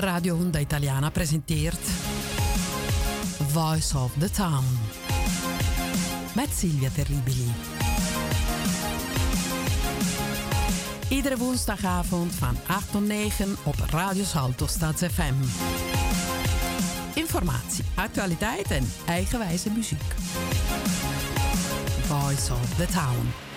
Radio Honda Italiana presenteert Voice of the Town met Silvia Terribili. Iedere woensdagavond van 8 tot 9 op Radio Salto FM. Informatie, actualiteit en eigenwijze muziek. Voice of the Town.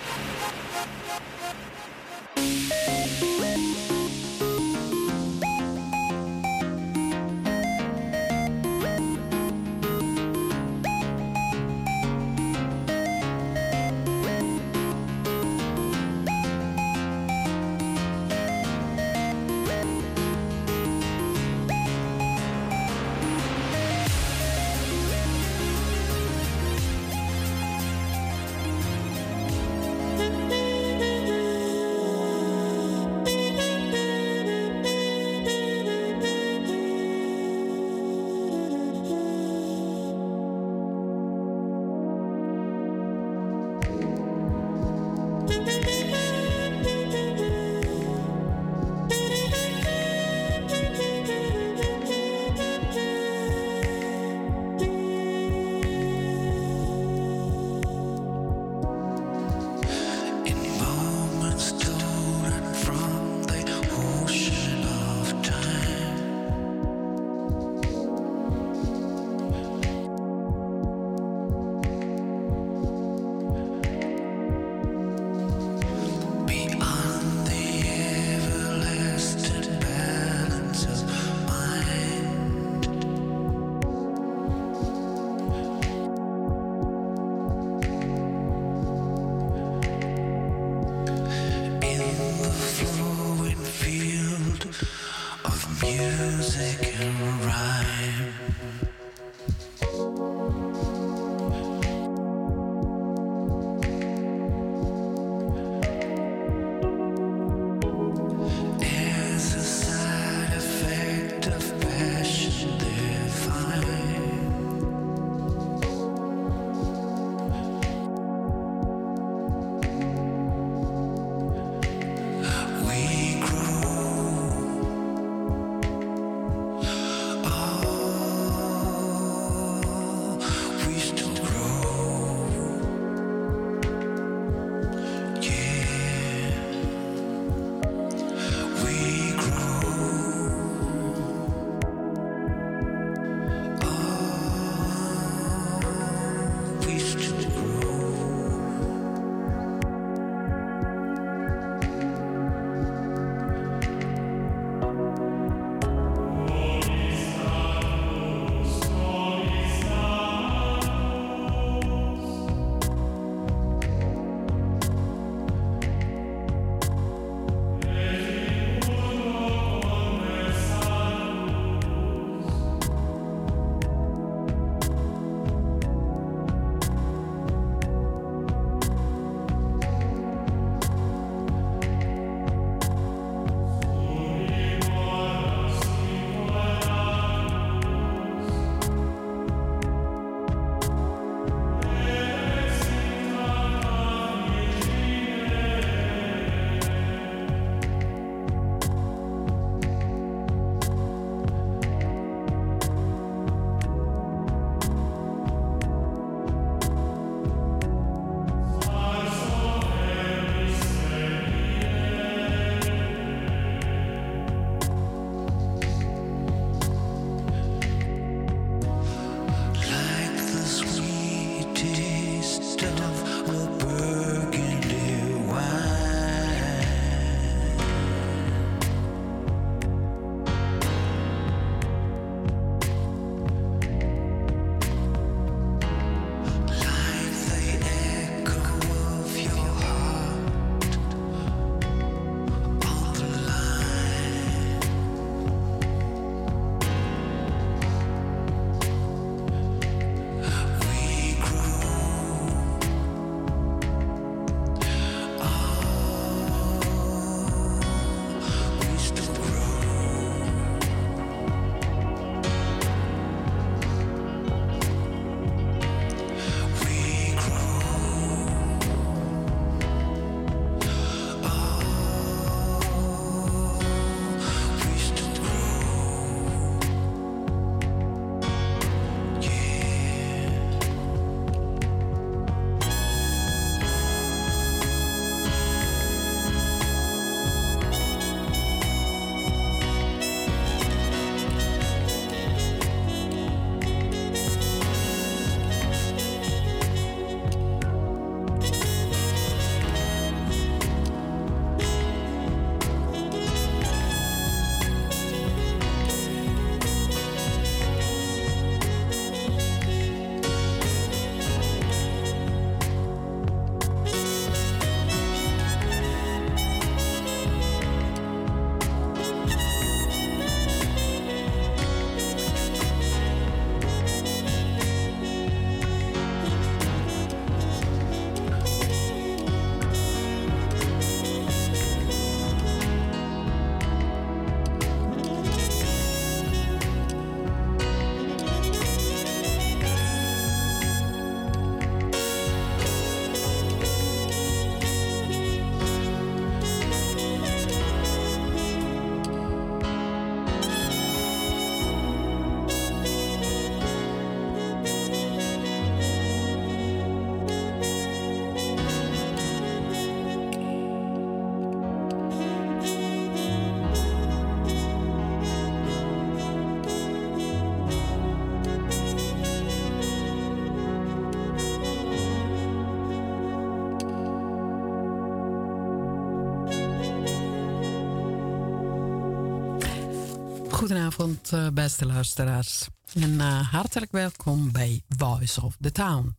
Goedenavond, uh, beste luisteraars. En uh, hartelijk welkom bij Voice of the Town.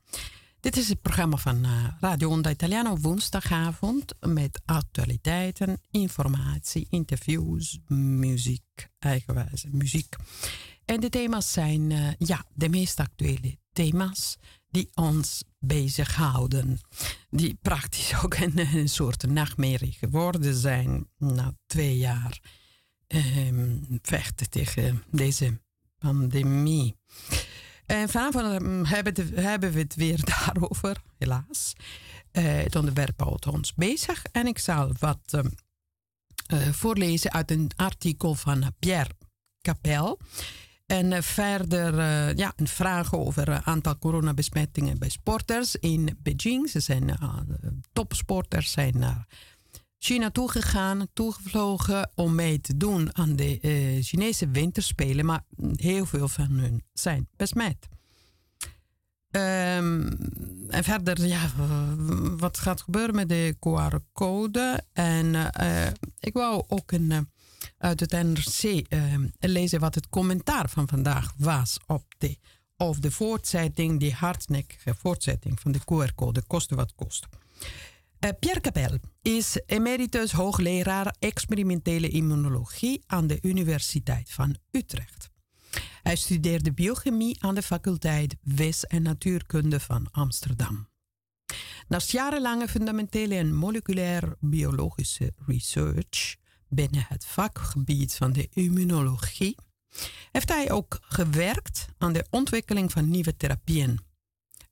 Dit is het programma van uh, Radio Onda Italiano woensdagavond met actualiteiten, informatie, interviews, muziek, eigenwijze muziek. En de thema's zijn ja, de meest actuele thema's die ons bezighouden. Die praktisch ook een, een soort nachtmerrie geworden zijn na twee jaar um, vechten tegen deze pandemie. En vanavond ehm, hebben, we het weer daarover, helaas. Uh, het onderwerp houdt ons bezig. En ik zal wat uh, voorlezen uit een artikel van Pierre Capel. En verder ja, een vraag over het aantal coronabesmettingen bij sporters in Beijing. Ze zijn topsporters zijn naar China toegegaan, toegevlogen om mee te doen aan de uh, Chinese winterspelen, maar heel veel van hun zijn besmet. Um, en verder, ja, wat gaat gebeuren met de QR-code? En uh, ik wou ook een, uh, uit het NRC lezen wat het commentaar van vandaag was op de, of de voortzetting, die hardnekkige voortzetting van de QR-code, koste wat kost. Eh, Pierre Capel is emeritus hoogleraar experimentele immunologie aan de Universiteit van Utrecht. Hij studeerde biochemie aan de faculteit Wes- en Natuurkunde van Amsterdam. Naast jarenlange fundamentele en moleculair biologische research binnen het vakgebied van de immunologie, heeft hij ook gewerkt aan de ontwikkeling van nieuwe therapieën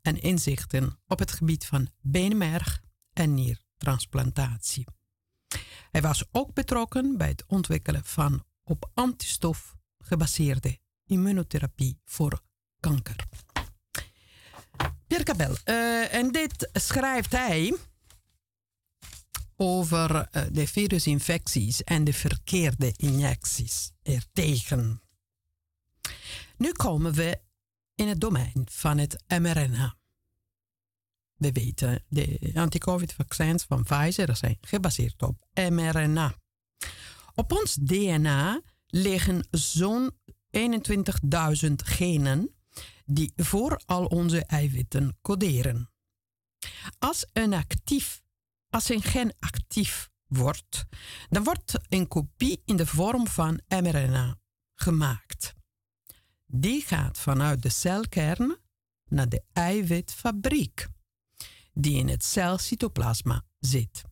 en inzichten op het gebied van beenmerg, en niertransplantatie. Hij was ook betrokken bij het ontwikkelen van op antistof gebaseerde immunotherapie voor kanker. Pierre Cabel, uh, en dit schrijft hij over uh, de virusinfecties en de verkeerde injecties ertegen. Nu komen we in het domein van het mRNA. We weten, de anti-COVID-vaccins van Pfizer zijn gebaseerd op mRNA. Op ons DNA liggen zo'n 21.000 genen die voor al onze eiwitten coderen. Als een, actief, als een gen actief wordt, dan wordt een kopie in de vorm van mRNA gemaakt. Die gaat vanuit de celkern naar de eiwitfabriek die in het celcytoplasma zit.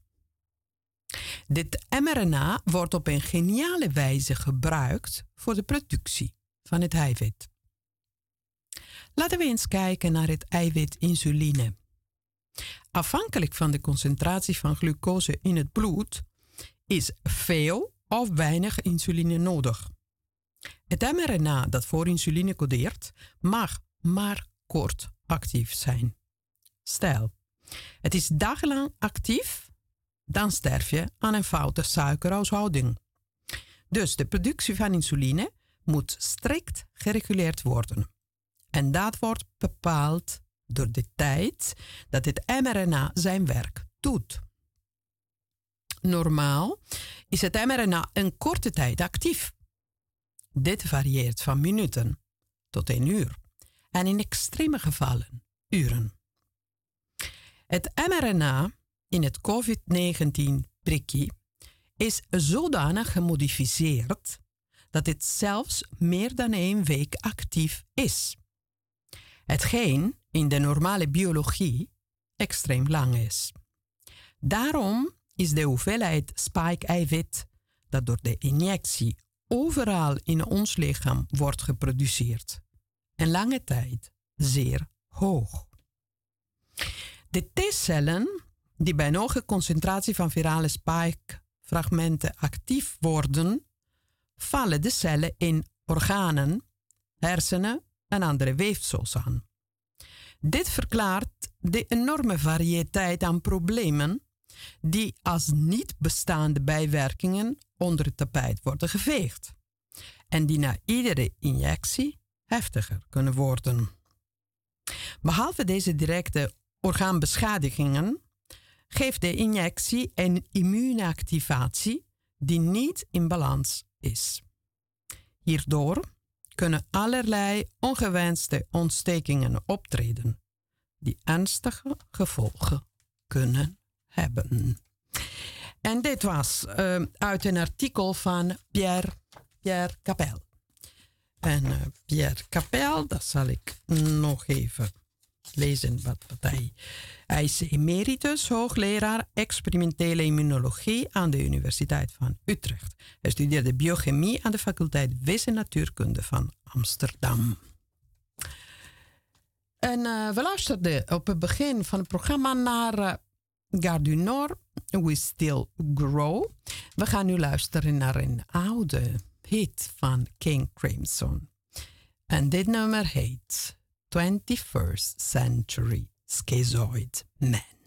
Dit mRNA wordt op een geniale wijze gebruikt voor de productie van het eiwit. Laten we eens kijken naar het eiwit insuline. Afhankelijk van de concentratie van glucose in het bloed is veel of weinig insuline nodig. Het mRNA dat voor insuline codeert mag maar kort actief zijn. Stel, het is dagenlang actief, dan sterf je aan een foute suikerhuishouding. Dus de productie van insuline moet strikt gereguleerd worden. En dat wordt bepaald door de tijd dat het mRNA zijn werk doet. Normaal is het mRNA een korte tijd actief. Dit varieert van minuten tot een uur en in extreme gevallen uren. Het mRNA in het COVID-19-prikkie is zodanig gemodificeerd dat het zelfs meer dan één week actief is. Hetgeen in de normale biologie extreem lang is. Daarom is de hoeveelheid spike-eiwit dat door de injectie overal in ons lichaam wordt geproduceerd en lange tijd zeer hoog. De T-cellen, die bij een hoge concentratie van virale spike-fragmenten actief worden, vallen de cellen in organen, hersenen en andere weefsels aan. Dit verklaart de enorme variëteit aan problemen die als niet bestaande bijwerkingen onder het tapijt worden geveegd en die na iedere injectie heftiger kunnen worden. Behalve deze directe orgaanbeschadigingen geeft de injectie een immuunactivatie die niet in balans is. Hierdoor kunnen allerlei ongewenste ontstekingen optreden, die ernstige gevolgen kunnen hebben. En dit was uh, uit een artikel van Pierre, Pierre Capel. En uh, Pierre Capel, dat zal ik nog even lezen wat, wat hij... Hij is emeritus hoogleraar experimentele immunologie aan de Universiteit van Utrecht. Hij studeerde biochemie aan de faculteit Wezen Natuurkunde van Amsterdam. En uh, we luisterden op het begin van het programma naar uh, du Nord, We Still Grow. We gaan nu luisteren naar een oude hit van King Crimson. En dit nummer heet 21st Century Schizoid Man.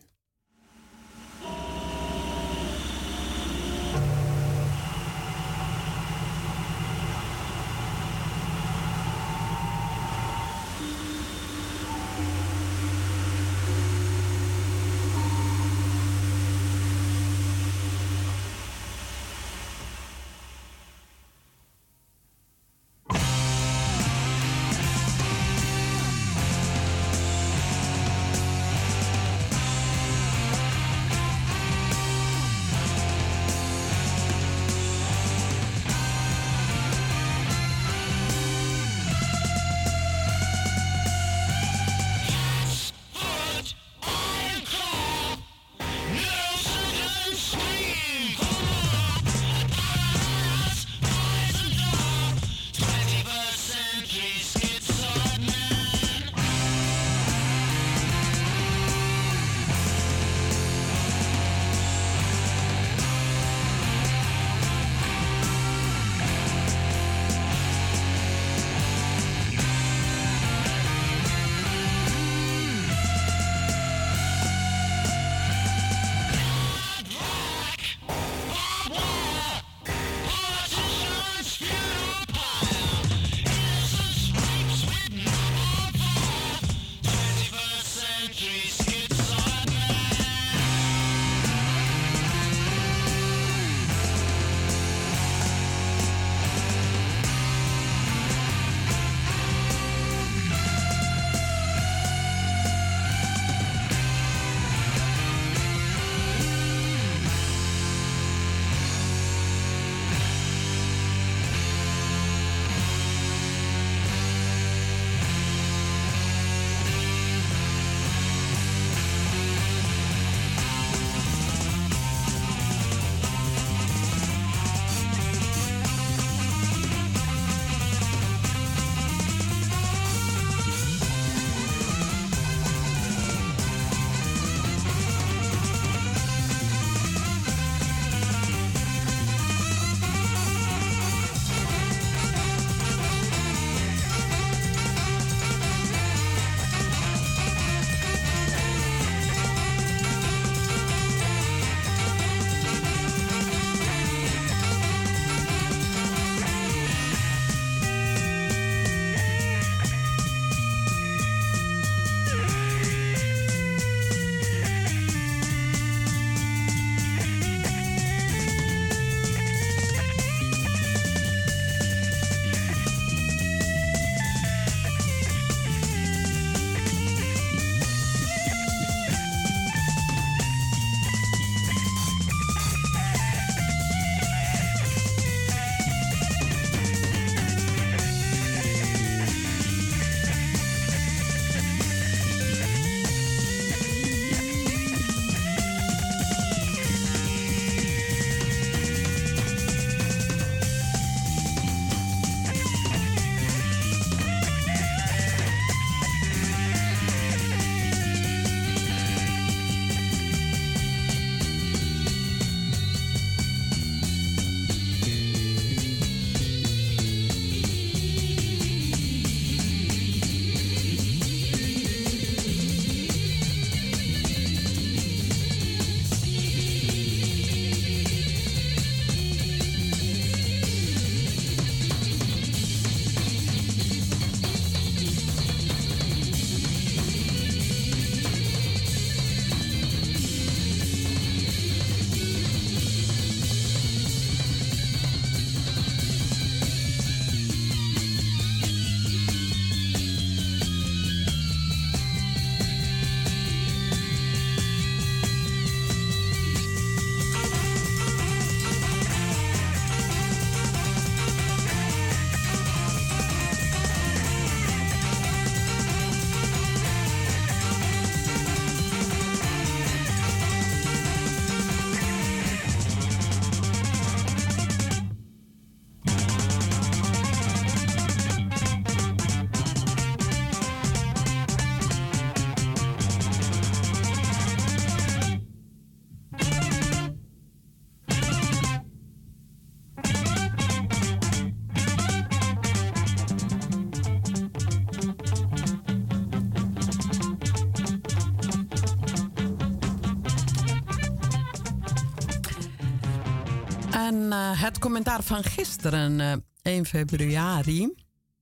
En uh, het commentaar van gisteren, uh, 1 februari,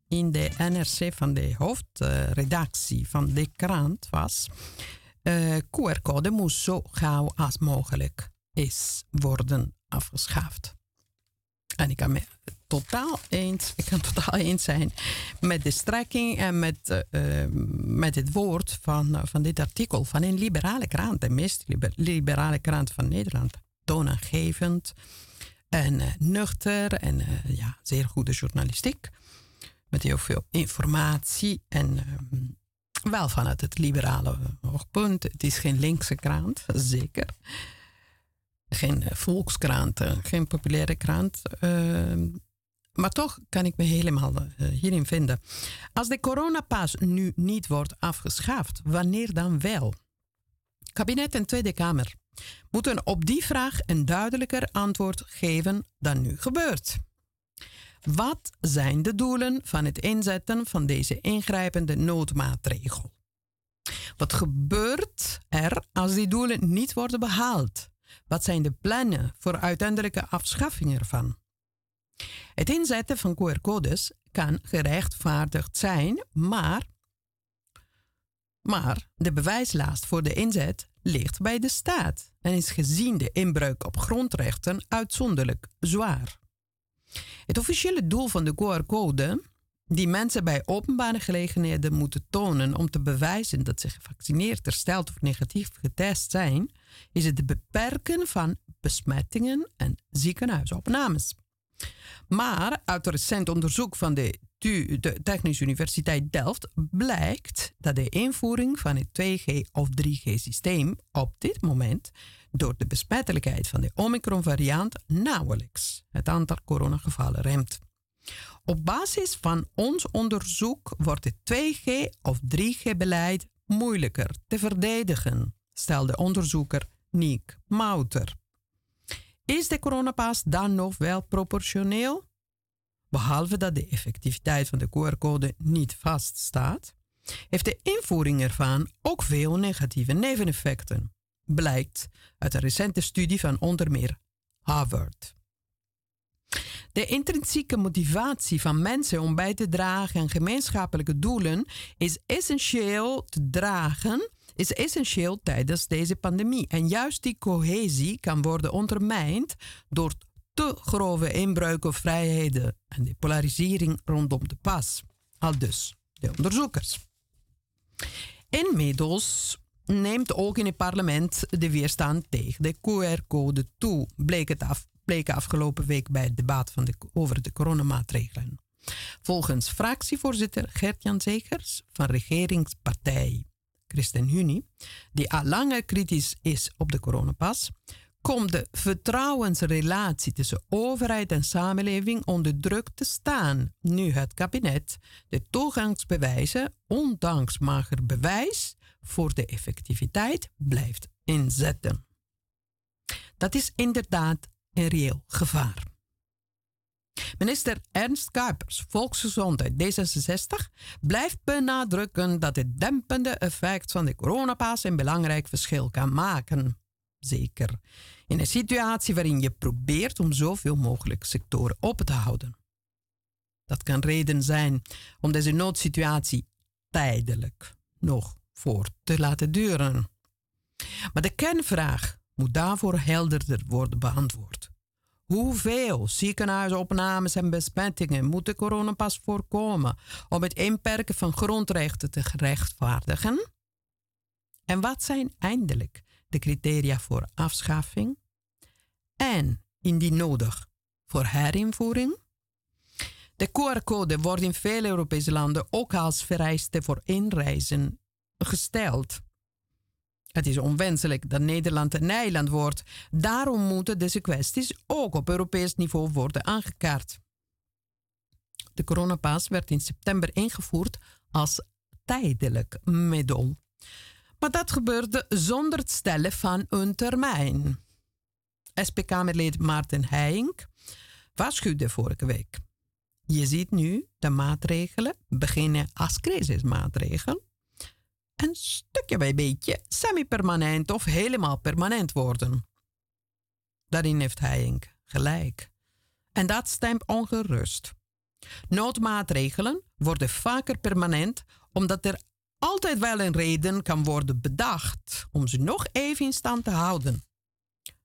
in de NRC van de hoofdredactie van de krant was... Uh, QR-code moet zo gauw als mogelijk is worden afgeschaft. En ik kan me totaal eens, ik kan totaal eens zijn met de strekking en met, uh, met het woord van, van dit artikel van een liberale krant, de meest liberale krant van Nederland. Toonaangevend en uh, nuchter en uh, ja, zeer goede journalistiek. Met heel veel informatie en wel vanuit het liberale oogpunt. Het is geen linkse krant, zeker geen volkskrant, geen populaire krant. Uh, maar toch kan ik me helemaal hierin vinden. Als de coronapas nu niet wordt afgeschaft, wanneer dan wel? Kabinet en Tweede Kamer moeten op die vraag een duidelijker antwoord geven dan nu gebeurt. Wat zijn de doelen van het inzetten van deze ingrijpende noodmaatregel? Wat gebeurt er als die doelen niet worden behaald? Wat zijn de plannen voor uiteindelijke afschaffing ervan? Het inzetten van QR-codes kan gerechtvaardigd zijn, maar, maar de bewijslast voor de inzet ligt bij de staat en is gezien de inbreuk op grondrechten uitzonderlijk zwaar. Het officiële doel van de QR-code, die mensen bij openbare gelegenheden moeten tonen om te bewijzen dat ze gevaccineerd, hersteld of negatief getest zijn, is het beperken van besmettingen en ziekenhuisopnames. Maar uit recent onderzoek van de, de Technische Universiteit Delft blijkt dat de invoering van het 2G of 3G-systeem op dit moment door de besmettelijkheid van de Omicron-variant nauwelijks het aantal coronagevallen remt. Op basis van ons onderzoek wordt het 2G of 3G-beleid moeilijker te verdedigen, stelde onderzoeker Niek Mouter. Is de coronapas dan nog wel proportioneel? Behalve dat de effectiviteit van de QR-code niet vaststaat, heeft de invoering ervan ook veel negatieve neveneffecten, blijkt uit een recente studie van onder meer Harvard. De intrinsieke motivatie van mensen om bij te dragen aan gemeenschappelijke doelen is essentieel te dragen is essentieel tijdens deze pandemie. En juist die cohesie kan worden ondermijnd door te grove inbreuken op vrijheden en de polarisering rondom de pas. Al dus de onderzoekers. Inmiddels neemt ook in het parlement de weerstand tegen de QR-code toe, bleek het af, bleek afgelopen week bij het debat over de coronamaatregelen. Volgens fractievoorzitter Gert-Jan Zegers van regeringspartij ChristenUnie, die al langer kritisch is op de coronapas, komt de vertrouwensrelatie tussen overheid en samenleving onder druk te staan, nu het kabinet de toegangsbewijzen, ondanks mager bewijs, voor de effectiviteit blijft inzetten. Dat is inderdaad een reëel gevaar. Minister Ernst Kuipers, Volksgezondheid D66, blijft benadrukken dat het dempende effect van de coronapas een belangrijk verschil kan maken. Zeker in een situatie waarin je probeert om zoveel mogelijk sectoren open te houden. Dat kan reden zijn om deze noodsituatie tijdelijk nog voor te laten duren. Maar de kernvraag moet daarvoor helderder worden beantwoord. Hoeveel ziekenhuisopnames en besmettingen moet de coronapas voorkomen om het inperken van grondrechten te gerechtvaardigen? En wat zijn eindelijk de criteria voor afschaffing? En, indien nodig, voor herinvoering? De QR-code wordt in veel Europese landen ook als vereiste voor inreizen gesteld. Het is onwenselijk dat Nederland een eiland wordt. Daarom moeten deze kwesties ook op Europees niveau worden aangekaart. De coronapas werd in september ingevoerd als tijdelijk middel. Maar dat gebeurde zonder het stellen van een termijn. SP-Kamerlid Maarten Heijink waarschuwde vorige week. Je ziet nu de maatregelen beginnen als crisismaatregel en stukje bij beetje semi-permanent of helemaal permanent worden. Daarin heeft Heijink gelijk. En dat stemt ongerust. Noodmaatregelen worden vaker permanent omdat er altijd wel een reden kan worden bedacht om ze nog even in stand te houden.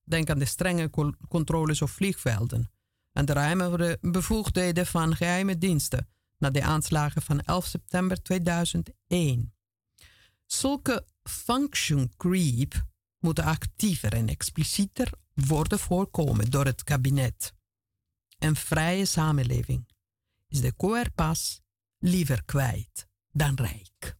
Denk aan de strenge controles op vliegvelden en de ruime bevoegdheden van geheime diensten na de aanslagen van 11 september 2001. Zulke function creep moeten actiever en explicieter worden voorkomen door het kabinet. Een vrije samenleving is de coerpas liever kwijt dan rijk.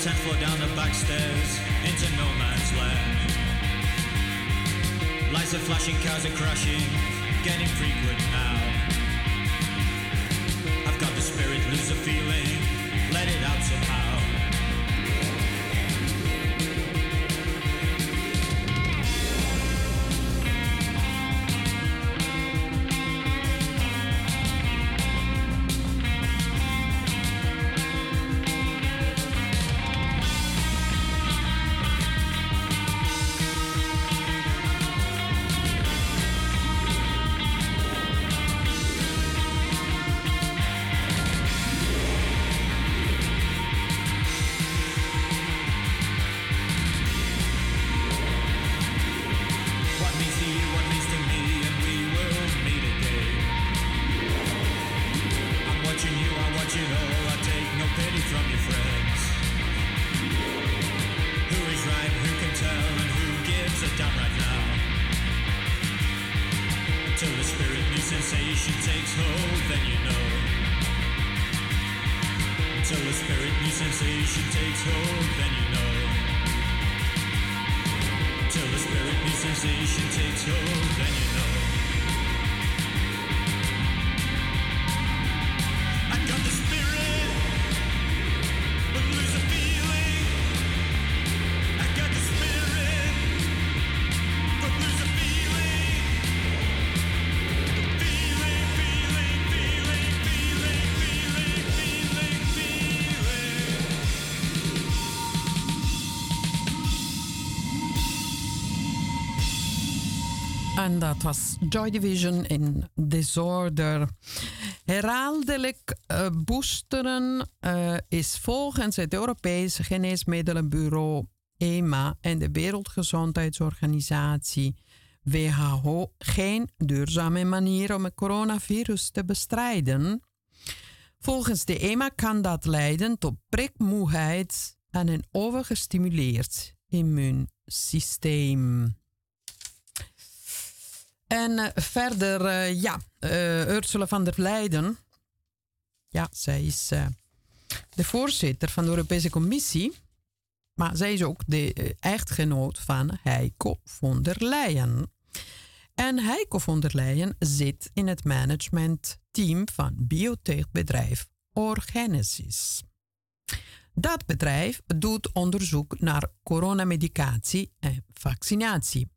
ten floor down the back stairs into no man's land. Lights are flashing, cars are crashing, getting frequent now. I've got the spirit, lose the feeling, let it out somehow. En dat was Joy Division in Disorder. Herhaaldelijk uh, boosteren uh, is volgens het Europese Geneesmiddelenbureau EMA en de Wereldgezondheidsorganisatie WHO geen duurzame manier om het coronavirus te bestrijden. Volgens de EMA kan dat leiden tot prikmoeheid en een overgestimuleerd immuunsysteem. En uh, verder, uh, ja, uh, Ursula van der Leyen. Ja, zij is de voorzitter van de Europese Commissie. Maar zij is ook de echtgenoot van Heiko von der Leyen. En Heiko von der Leyen zit in het managementteam van biotechbedrijf Orgenesis. Dat bedrijf doet onderzoek naar coronamedicatie en vaccinatie.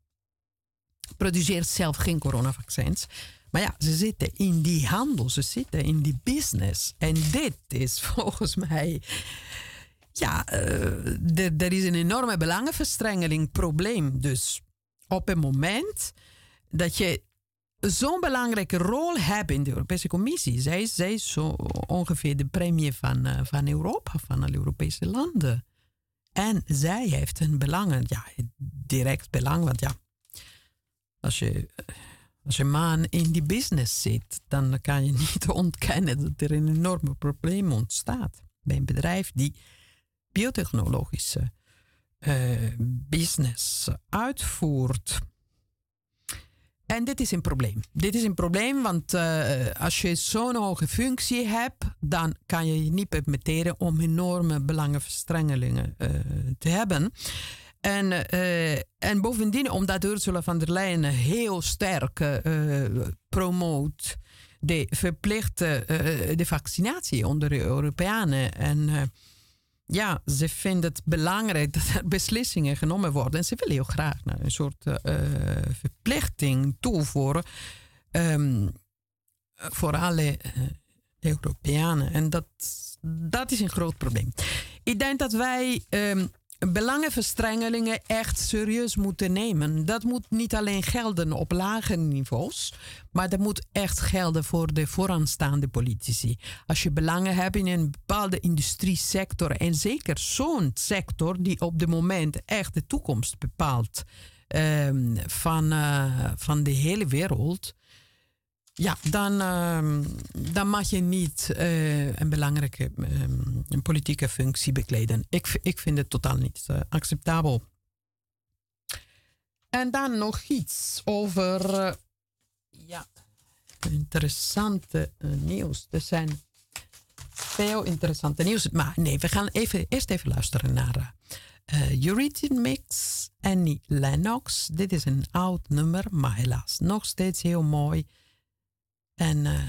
Produceert zelf geen coronavaccins. Maar ja, ze zitten in die handel, ze zitten in die business. En dit is volgens mij. Ja, uh, er is een enorme belangenverstrengeling probleem. Dus op het moment dat je zo'n belangrijke rol hebt in de Europese Commissie, zij, zij is zo ongeveer de premier van, uh, van Europa, van alle Europese landen. En zij heeft een belang, ja, direct belang, want ja, als je als je man in die business zit, dan kan je niet ontkennen dat er een enorme probleem ontstaat bij een bedrijf die biotechnologische uh, business uitvoert. En dit is een probleem. Dit is een probleem, want uh, als je zo'n hoge functie hebt, dan kan je je niet permitteren om enorme belangenverstrengelingen te hebben. En, uh, en bovendien, omdat Ursula van der Leyen heel sterk uh, promoot de verplichte uh, de vaccinatie onder de Europeanen. En ja, ze vinden het belangrijk dat er beslissingen genomen worden. En ze willen heel graag een soort verplichting toevoegen um, voor alle Europeanen. En dat, dat is een groot probleem. Ik denk dat wij. Um, belangenverstrengelingen echt serieus moeten nemen. Dat moet niet alleen gelden op lage niveaus, maar dat moet echt gelden voor de vooraanstaande politici. Als je belangen hebt in een bepaalde industriesector en zeker zo'n sector die op dit moment echt de toekomst bepaalt um, van, uh, van de hele wereld ja, dan, uh, dan mag je niet uh, een belangrijke een politieke functie bekleden. Ik, vind het totaal niet uh, acceptabel. En dan nog iets over uh, ja, interessante nieuws. Er zijn veel interessante nieuws. Maar nee, we gaan even, eerst even luisteren naar uh, Eurythmics Annie Lennox. Dit is een oud nummer, maar helaas nog steeds heel mooi. En uh,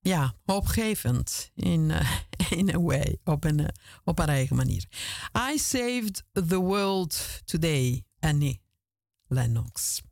ja, hoopgevend in, uh, in a way, op een, uh, op haar eigen manier. I saved the world today, Annie Lennox.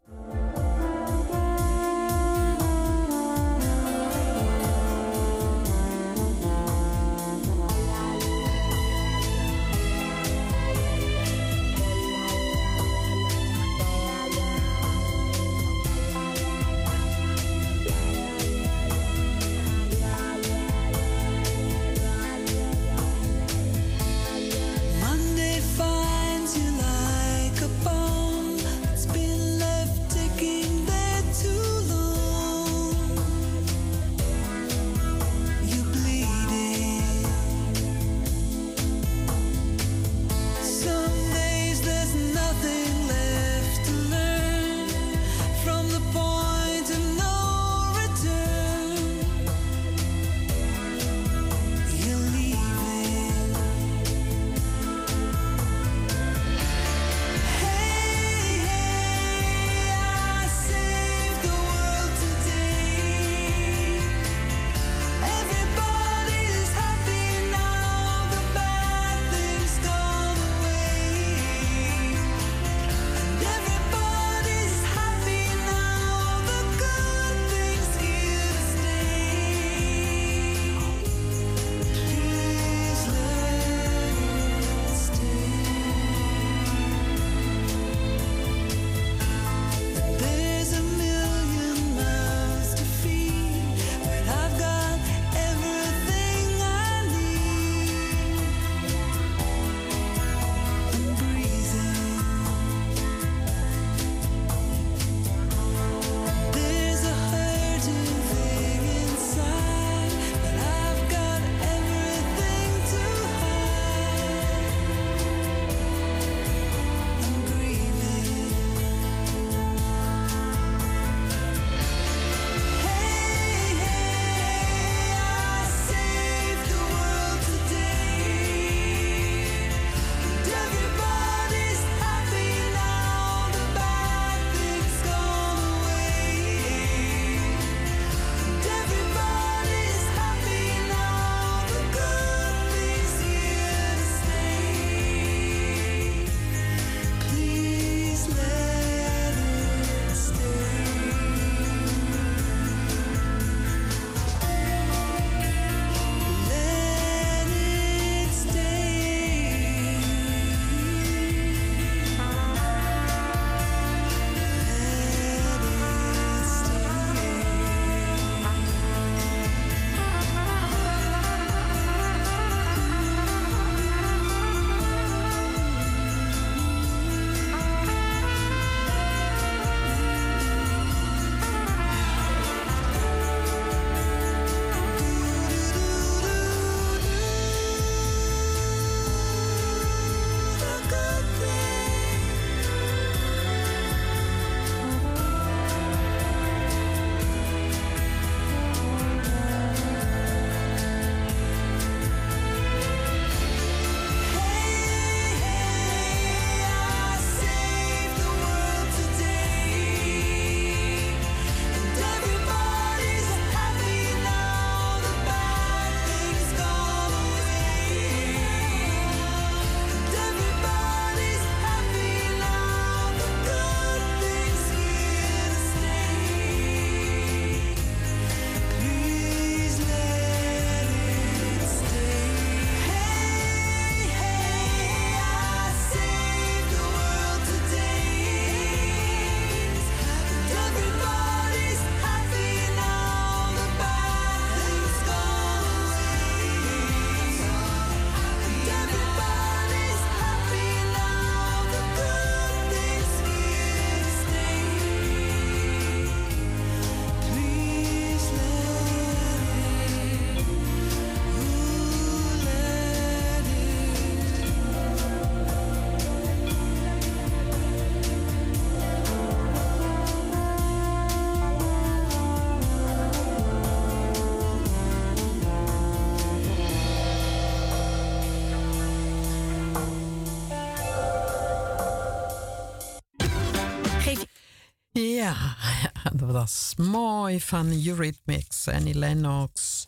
Dat is mooi van Eurythmics, Annie Lennox.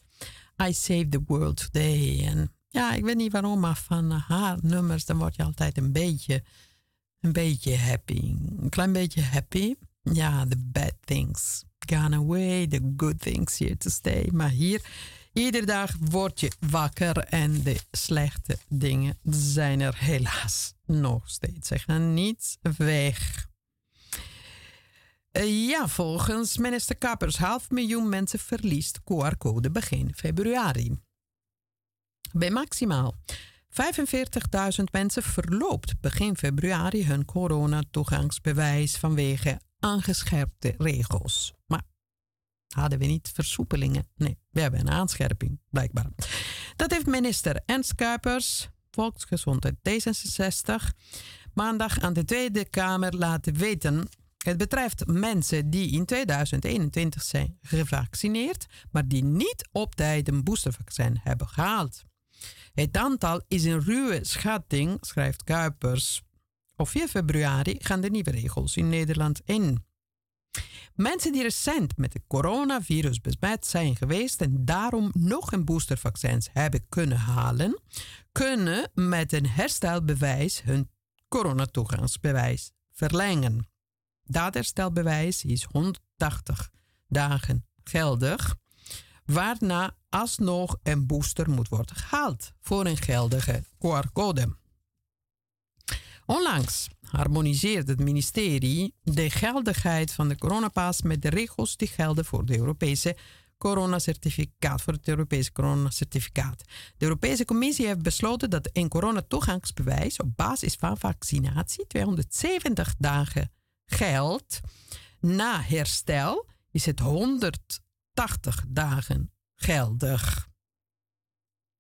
I Save the World Today. En ja, ik weet niet waarom, maar van haar nummers, dan word je altijd een beetje, een beetje happy. Een klein beetje happy. Ja, the bad things gone away, the good things here to stay. Maar hier, iedere dag word je wakker en de slechte dingen zijn er helaas nog steeds. Ze gaan niet weg. Eh, ja, volgens minister Kappers, half miljoen mensen verliest QR-code begin februari. Bij maximaal 45.000 mensen verloopt begin februari hun coronatoegangsbewijs vanwege aangescherpte regels. Maar hadden we niet versoepelingen? Nee, we hebben een aanscherping, blijkbaar. Dat heeft minister Ernst Kuipers, Volksgezondheid D66, maandag aan de Tweede Kamer laten weten. Het betreft mensen die in 2021 zijn gevaccineerd, maar die niet op tijd een boostervaccin hebben gehaald. Het aantal is een ruwe schatting, schrijft Kuipers. Op 4 februari gaan de nieuwe regels in Nederland in. Mensen die recent met het coronavirus besmet zijn geweest en daarom nog een boostervaccin hebben kunnen halen, kunnen met een herstelbewijs hun coronatoegangsbewijs verlengen. Dat herstelbewijs is 180 dagen geldig, waarna alsnog een booster moet worden gehaald voor een geldige QR-code. Onlangs harmoniseert het ministerie de geldigheid van de coronapas met de regels die gelden voor de Europese coronacertificaat, voor het Europese coronacertificaat. De Europese Commissie heeft besloten dat een coronatoegangsbewijs op basis van vaccinatie 270 dagen geldt. Na herstel is het 180 dagen geldig.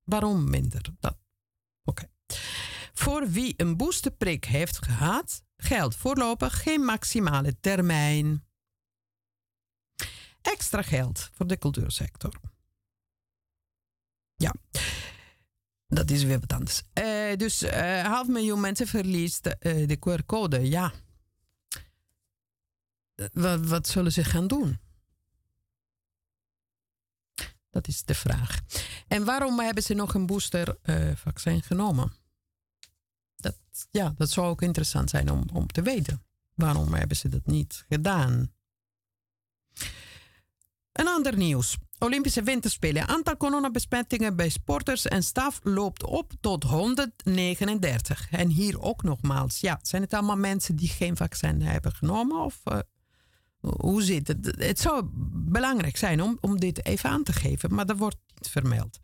Waarom minder? Dat. Oké. Voor wie een boosterprik heeft gehad, geldt voorlopig geen maximale termijn. Extra geld voor de cultuursector. Ja, dat is weer wat anders. Uh, dus uh, half miljoen mensen verliest uh, de QR-code. Ja. Wat, zullen ze gaan doen? Dat is de vraag. En waarom hebben ze nog een boostervaccin genomen? Dat, ja, dat zou ook interessant zijn om, om te weten. Waarom hebben ze dat niet gedaan? Een ander nieuws. Olympische Winterspelen. Aantal coronabesmettingen bij sporters en staf loopt op tot 139. En hier ook nogmaals. Ja, zijn het allemaal mensen die geen vaccin hebben genomen? Of uh, hoe het? Het zou belangrijk zijn om, om dit even aan te geven, maar dat wordt niet vermeld.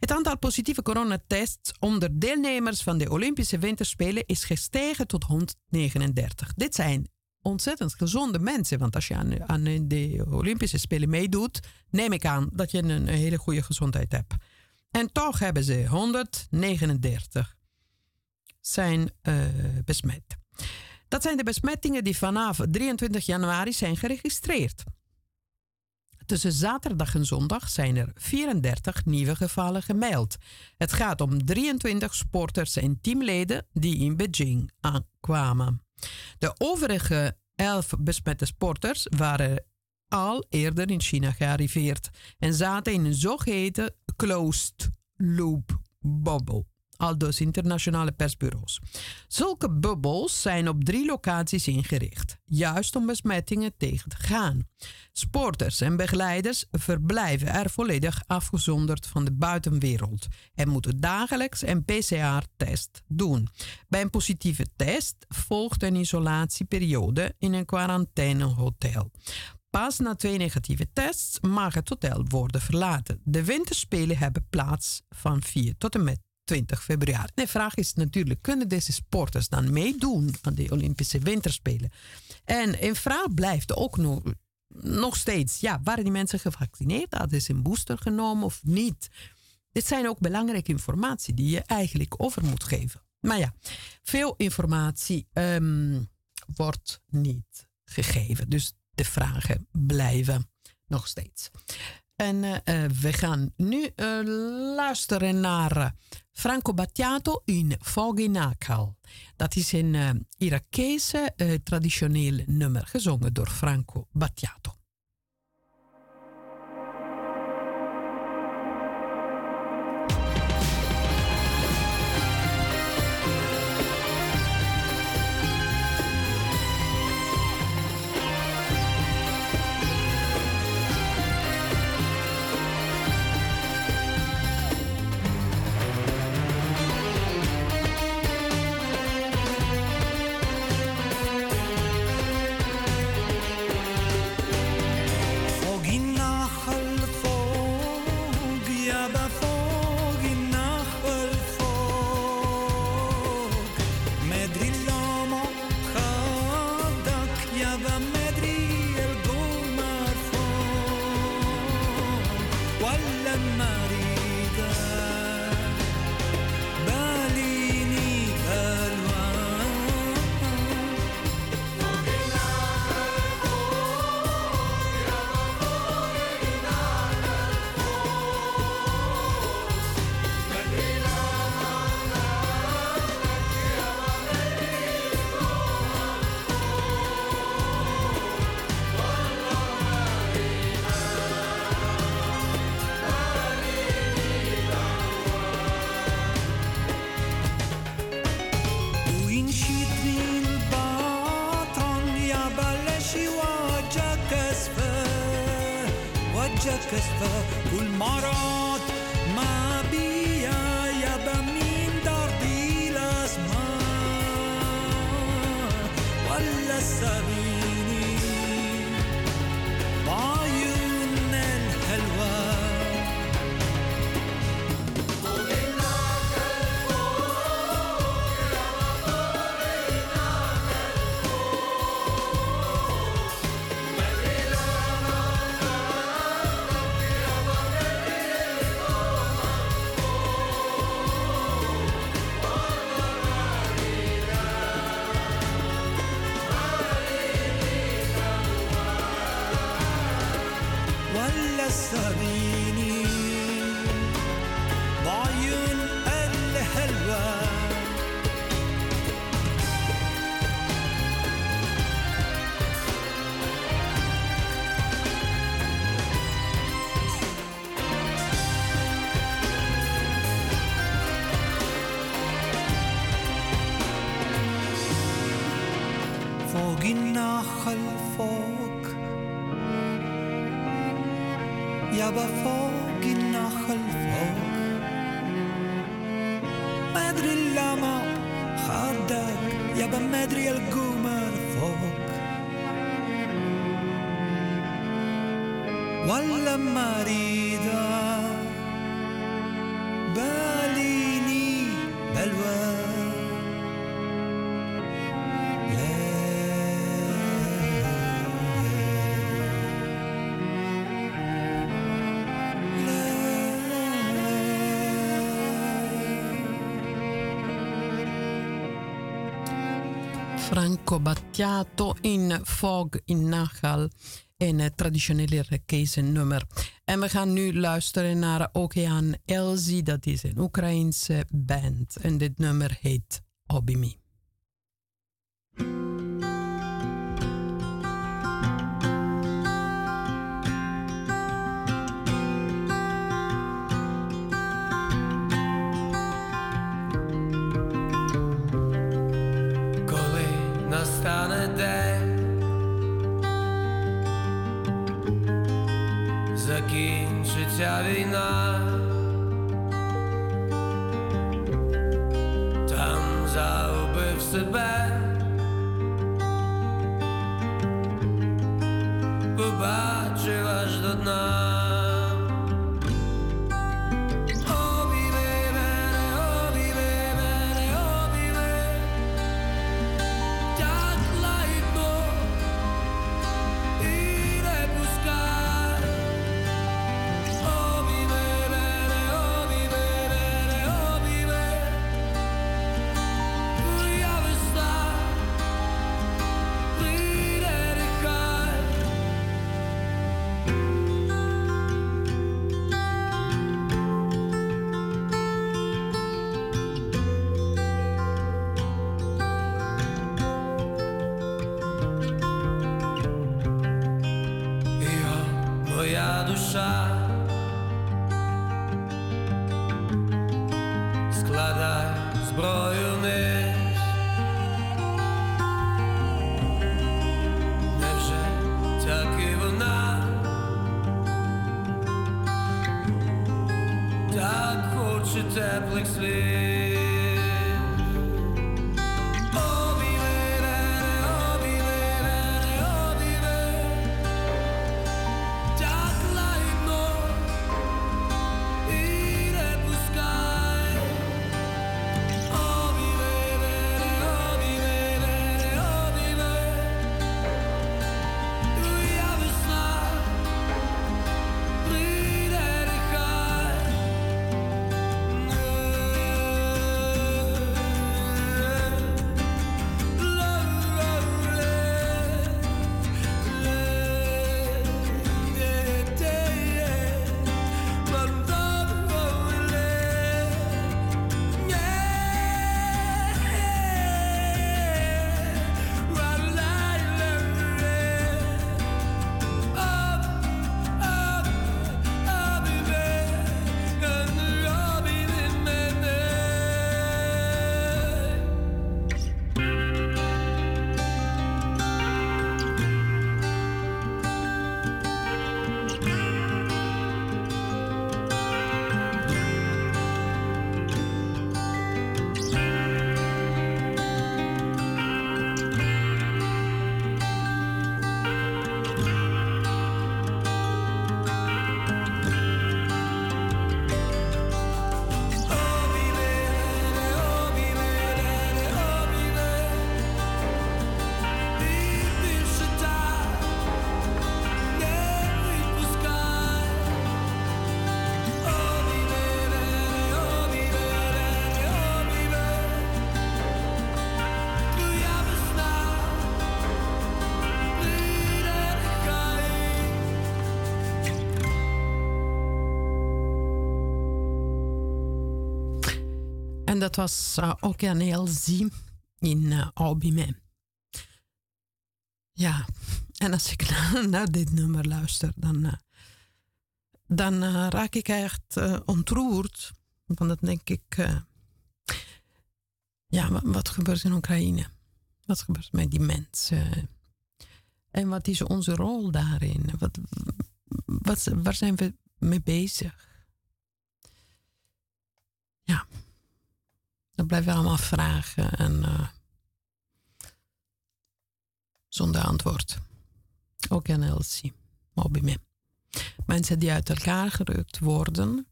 Het aantal positieve coronatests onder deelnemers van de Olympische Winterspelen is gestegen tot 139. Dit zijn ontzettend gezonde mensen, want als je aan, de Olympische Spelen meedoet, neem ik aan dat je een, hele goede gezondheid hebt. En toch hebben ze 139 zijn uh, besmet. Dat zijn de besmettingen die vanaf 23 januari zijn geregistreerd. Tussen zaterdag en zondag zijn er 34 nieuwe gevallen gemeld. Het gaat om 23 sporters en teamleden die in Beijing aankwamen. De overige 11 besmette sporters waren al eerder in China gearriveerd en zaten in een zogeheten closed loop bubble aldus internationale persbureaus. Zulke bubbels zijn op drie locaties ingericht, juist om besmettingen tegen te gaan. Sporters en begeleiders verblijven er volledig afgezonderd van de buitenwereld en moeten dagelijks een PCR-test doen. Bij een positieve test volgt een isolatieperiode in een quarantainehotel. Pas na twee negatieve tests mag het hotel worden verlaten. De winterspelen hebben plaats van 4 tot en met 20 februari. De vraag is natuurlijk, kunnen deze sporters dan meedoen aan de Olympische Winterspelen? En een vraag blijft ook nog, nog steeds, ja, waren die mensen gevaccineerd? Hadden ze een booster genomen of niet? Dit zijn ook belangrijke informatie die je eigenlijk over moet geven. Maar ja, veel informatie um, wordt niet gegeven. Dus de vragen blijven nog steeds. En uh, we gaan nu uh, luisteren naar Franco Battiato in Foggy Nakal. Dat is een Irakese traditioneel nummer gezongen door Franco Battiato. أنا الفوق يابا فوق أنا الفوق ما أدري لما خدك يابا ما أدري القمر فوق. ولا مريض Franco Battiato in Fog in. Een eh, traditionele Irakese nummer. En we gaan nu luisteren naar Okean Elzi. Dat is een Oekraïense band. En dit nummer heet Obimi. goodbye. En dat was uh, ook een heel in uh. Ja, en als ik naar, dit nummer luister, dan, uh, dan raak ik echt ontroerd. Want dan denk ik, ja, wat, wat, gebeurt in Oekraïne? Wat gebeurt met die mensen? En wat is onze rol daarin? Wat, wat, waar zijn we mee bezig? Ja, dat blijven allemaal vragen en zonder antwoord. Ook in Elsie, Mobime. Mensen die uit elkaar gerukt worden,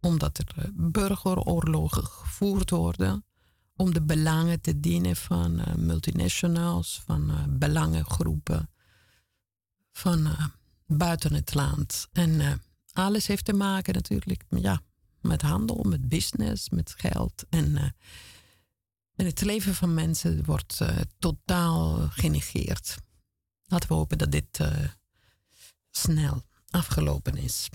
omdat er burgeroorlogen gevoerd worden, om de belangen te dienen van uh, multinationals, van belangengroepen, van buiten het land. En alles heeft te maken natuurlijk ja, met handel, met business, met geld. En, en het leven van mensen wordt totaal genegeerd. Laten we hopen dat dit uh, snel afgelopen is.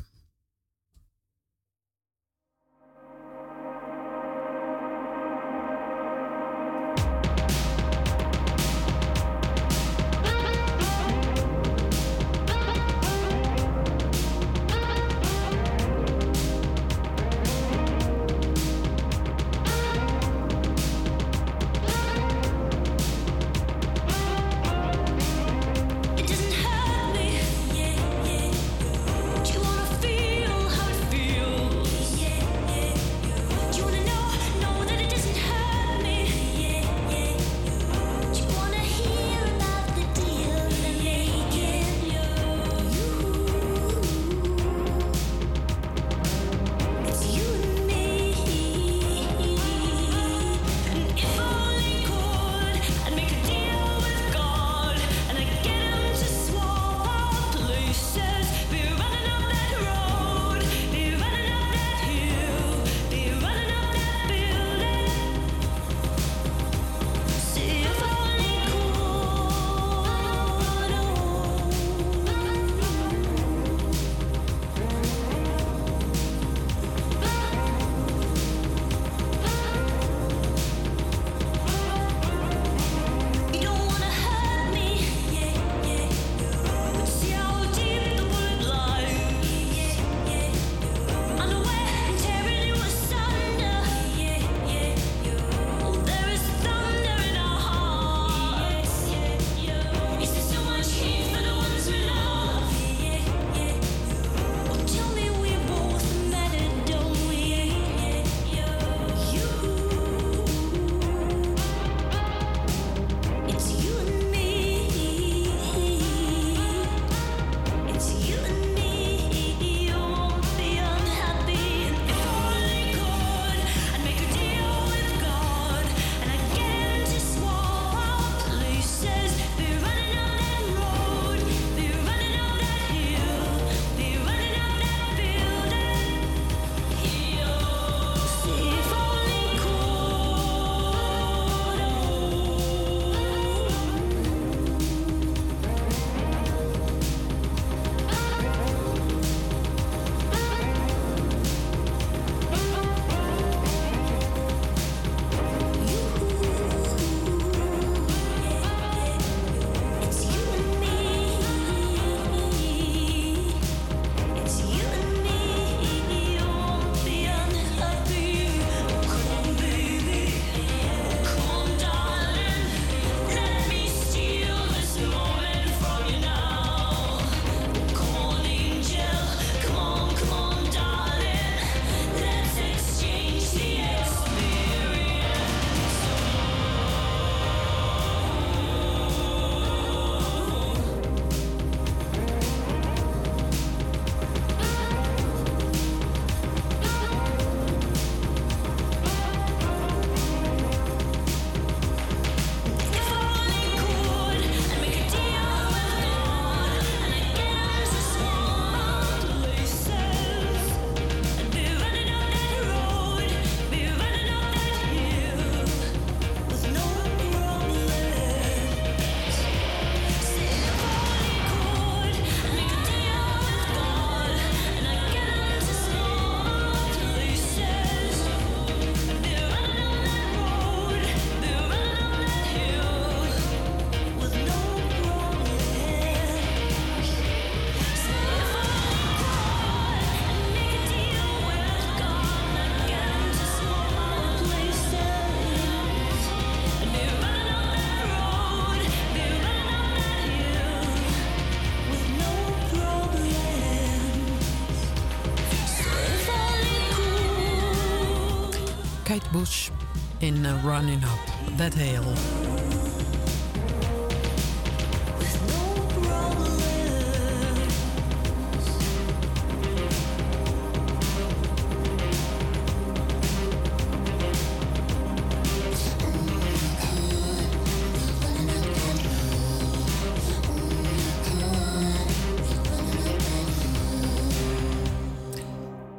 In uh, Running Up That Hill.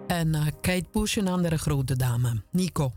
En uh, Kate Bush, een andere grote dame, Nico.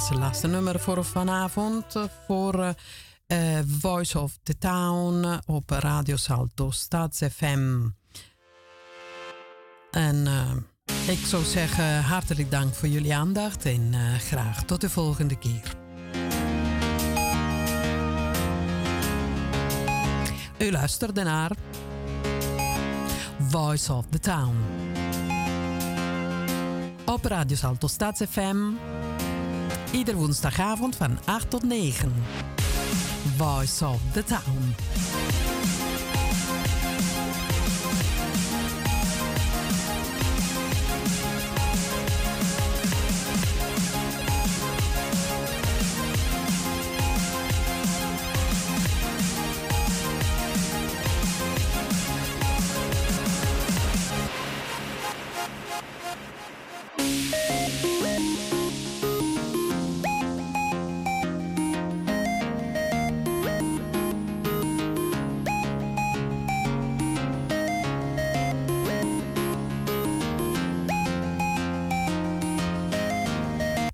was het laatste nummer voor vanavond. Eh, voor eh, eh, Voice of the Town op Radio Salto Stads FM. En ik zou zeggen hartelijk dank voor jullie aandacht en graag tot de volgende keer. U luisterde naar Voice of the Town. Op Radio Salto Stads FM Ieder woensdagavond van 8 tot 9. Voice of the Town.